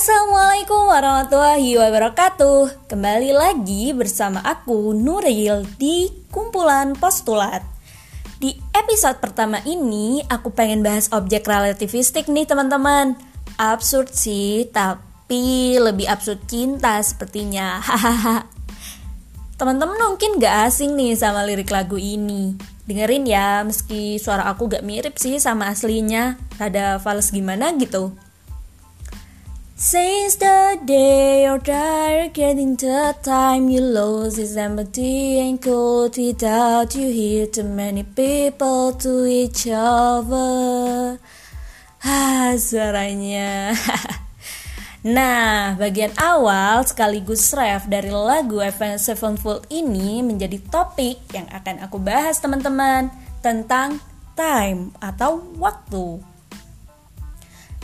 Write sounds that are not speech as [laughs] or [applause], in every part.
Assalamualaikum warahmatullahi wabarakatuh. Kembali lagi bersama aku Nuril di kumpulan postulat. Di episode pertama ini aku pengen bahas objek relativistik nih teman-teman. Absurd sih tapi lebih absurd cinta sepertinya. [laughs] Teman-teman mungkin gak asing nih sama lirik lagu ini. Dengerin ya meski suara aku gak mirip sih sama aslinya. Rada fals gimana gitu Since the day you're tired, getting the time you lose is empty and cold without you hear too many people to each other. Ah, suaranya. [laughs] nah, bagian awal sekaligus ref dari lagu Avenged Sevenfold ini menjadi topik yang akan aku bahas teman-teman tentang time atau waktu.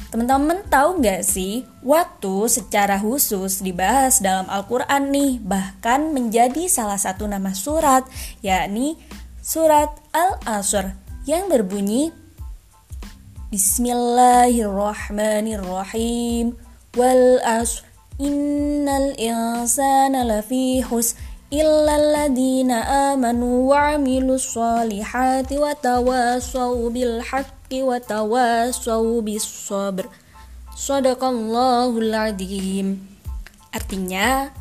Teman-teman tahu nggak sih, waktu secara khusus dibahas dalam Al-Quran nih, bahkan menjadi salah satu nama surat, yakni surat Al-Asr yang berbunyi Bismillahirrahmanirrahim. Wal asr innal insana lafi husn illa amanu wa amilus solihati wa tawasaw bil haqq haqqi wa tawasaw bis sabr. Sadaqallahul adzim. Artinya,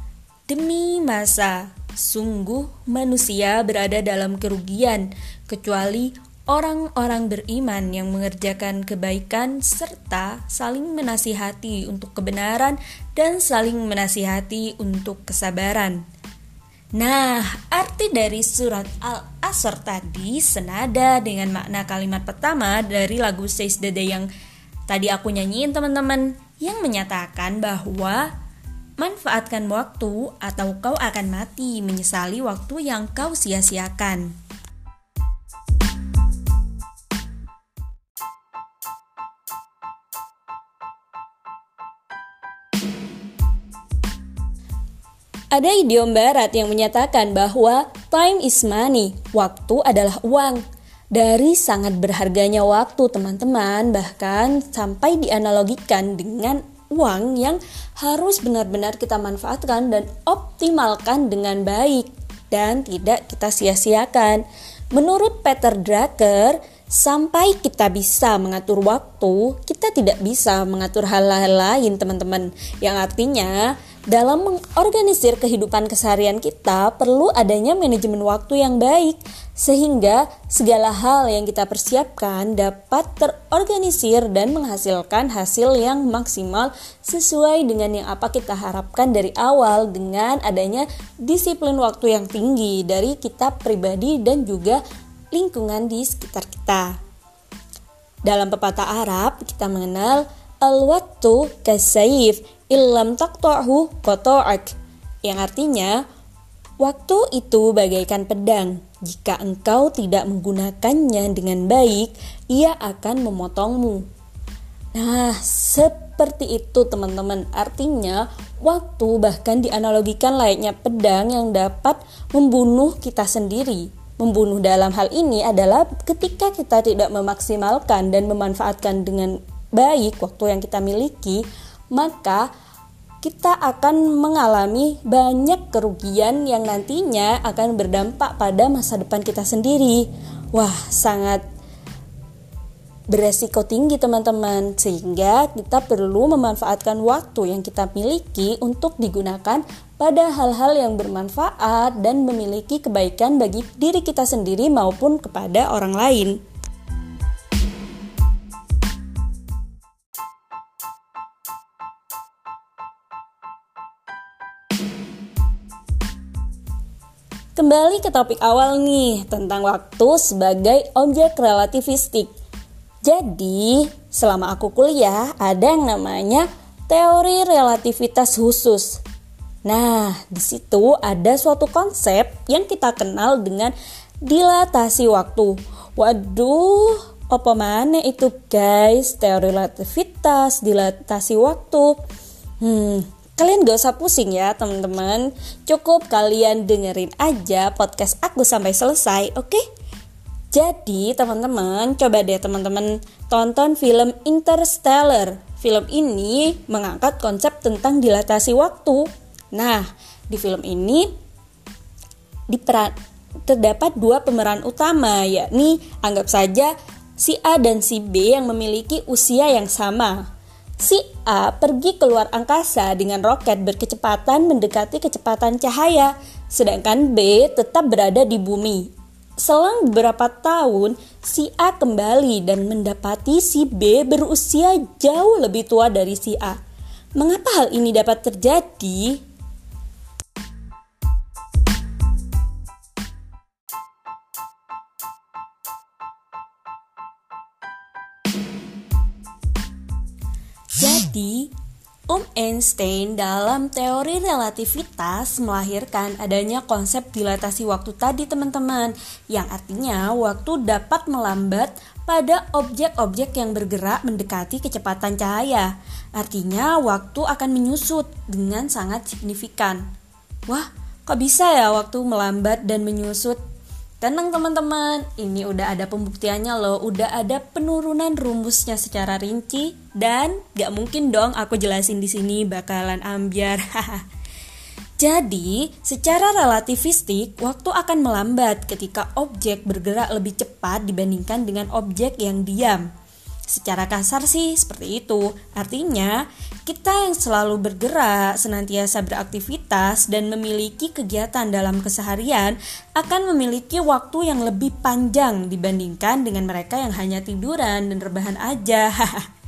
demi masa, sungguh manusia berada dalam kerugian kecuali orang-orang beriman yang mengerjakan kebaikan serta saling menasihati untuk kebenaran dan saling menasihati untuk kesabaran. Nah, arti dari surat Al-Asr tadi senada dengan makna kalimat pertama dari lagu Says the yang tadi aku nyanyiin teman-teman yang menyatakan bahwa manfaatkan waktu atau kau akan mati menyesali waktu yang kau sia-siakan. Ada idiom barat yang menyatakan bahwa time is money, waktu adalah uang. Dari sangat berharganya waktu teman-teman, bahkan sampai dianalogikan dengan uang yang harus benar-benar kita manfaatkan dan optimalkan dengan baik dan tidak kita sia-siakan. Menurut Peter Drucker, sampai kita bisa mengatur waktu, kita tidak bisa mengatur hal-hal lain, teman-teman. Yang artinya, dalam mengorganisir kehidupan keseharian kita perlu adanya manajemen waktu yang baik sehingga segala hal yang kita persiapkan dapat terorganisir dan menghasilkan hasil yang maksimal sesuai dengan yang apa kita harapkan dari awal dengan adanya disiplin waktu yang tinggi dari kita pribadi dan juga lingkungan di sekitar kita. Dalam pepatah Arab kita mengenal al-waktu kasayif illam taqta'hu qata'ak. Yang artinya waktu itu bagaikan pedang. Jika engkau tidak menggunakannya dengan baik ia akan memotongmu. Nah seperti itu teman-teman. Artinya waktu bahkan dianalogikan layaknya pedang yang dapat membunuh kita sendiri. Membunuh dalam hal ini adalah ketika kita tidak memaksimalkan dan memanfaatkan dengan baik waktu yang kita miliki maka kita akan mengalami banyak kerugian yang nantinya akan berdampak pada masa depan kita sendiri. Wah, sangat beresiko tinggi teman-teman sehingga kita perlu memanfaatkan waktu yang kita miliki untuk digunakan pada hal-hal yang bermanfaat dan memiliki kebaikan bagi diri kita sendiri maupun kepada orang lain. Kembali ke topik awal nih tentang waktu sebagai objek relativistik. Jadi, selama aku kuliah ada yang namanya teori relativitas khusus. Nah, di situ ada suatu konsep yang kita kenal dengan dilatasi waktu. Waduh, apa mana itu guys? Teori relativitas, dilatasi waktu. Hmm, Kalian gak usah pusing ya teman-teman Cukup kalian dengerin aja podcast aku sampai selesai oke? Okay? Jadi teman-teman coba deh teman-teman tonton film Interstellar. Film ini mengangkat konsep tentang dilatasi waktu. Nah, di film ini diperan terdapat dua pemeran utama yakni anggap saja si A dan si B yang memiliki usia yang sama. Si A pergi keluar angkasa dengan roket berkecepatan mendekati kecepatan cahaya, sedangkan B tetap berada di bumi Selang beberapa tahun, si A kembali dan mendapati si B berusia jauh lebih tua dari si A. Mengapa hal ini dapat terjadi? Jadi, Om Einstein dalam teori relativitas melahirkan adanya konsep dilatasi waktu tadi teman-teman yang artinya waktu dapat melambat pada objek-objek yang bergerak mendekati kecepatan cahaya. Artinya waktu akan menyusut dengan sangat signifikan. Wah, kok bisa ya waktu melambat dan menyusut? Tenang teman-teman, ini udah ada pembuktiannya loh, udah ada penurunan rumusnya secara rinci dan gak mungkin dong aku jelasin di sini bakalan ambiar. [laughs] Jadi, secara relativistik, waktu akan melambat ketika objek bergerak lebih cepat dibandingkan dengan objek yang diam. Secara kasar sih seperti itu. Artinya, kita yang selalu bergerak, senantiasa beraktivitas dan memiliki kegiatan dalam keseharian akan memiliki waktu yang lebih panjang dibandingkan dengan mereka yang hanya tiduran dan rebahan aja. [laughs]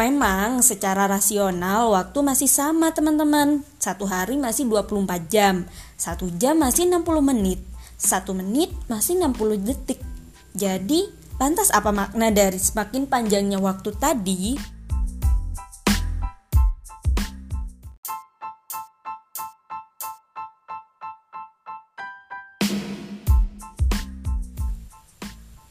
Memang secara rasional waktu masih sama teman-teman. Satu hari masih 24 jam, satu jam masih 60 menit, satu menit masih 60 detik. Jadi Lantas apa makna dari semakin panjangnya waktu tadi?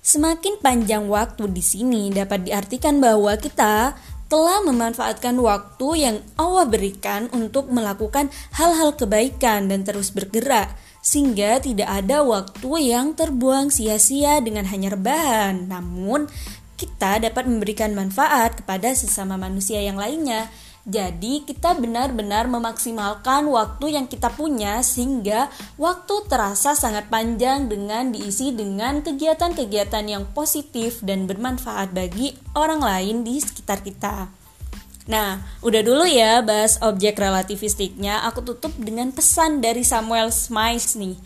Semakin panjang waktu di sini dapat diartikan bahwa kita telah memanfaatkan waktu yang Allah berikan untuk melakukan hal-hal kebaikan dan terus bergerak sehingga tidak ada waktu yang terbuang sia-sia dengan hanya rebahan. Namun, kita dapat memberikan manfaat kepada sesama manusia yang lainnya. Jadi, kita benar-benar memaksimalkan waktu yang kita punya sehingga waktu terasa sangat panjang dengan diisi dengan kegiatan-kegiatan yang positif dan bermanfaat bagi orang lain di sekitar kita. Nah, udah dulu ya bahas objek relativistiknya. Aku tutup dengan pesan dari Samuel Smiles nih.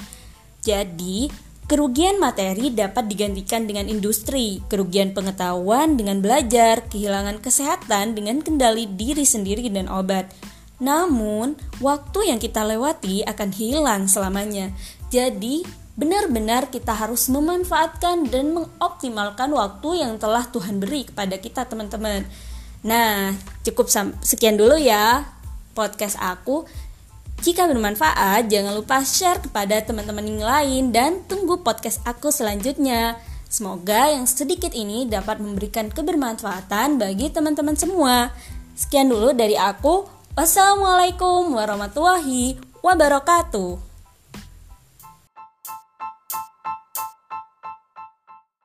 Jadi, kerugian materi dapat digantikan dengan industri, kerugian pengetahuan dengan belajar, kehilangan kesehatan dengan kendali diri sendiri dan obat. Namun, waktu yang kita lewati akan hilang selamanya. Jadi, benar-benar kita harus memanfaatkan dan mengoptimalkan waktu yang telah Tuhan beri kepada kita, teman-teman. Nah, cukup sekian dulu ya podcast aku. Jika bermanfaat, jangan lupa share kepada teman-teman yang lain dan tunggu podcast aku selanjutnya. Semoga yang sedikit ini dapat memberikan kebermanfaatan bagi teman-teman semua. Sekian dulu dari aku. Wassalamualaikum warahmatullahi wabarakatuh.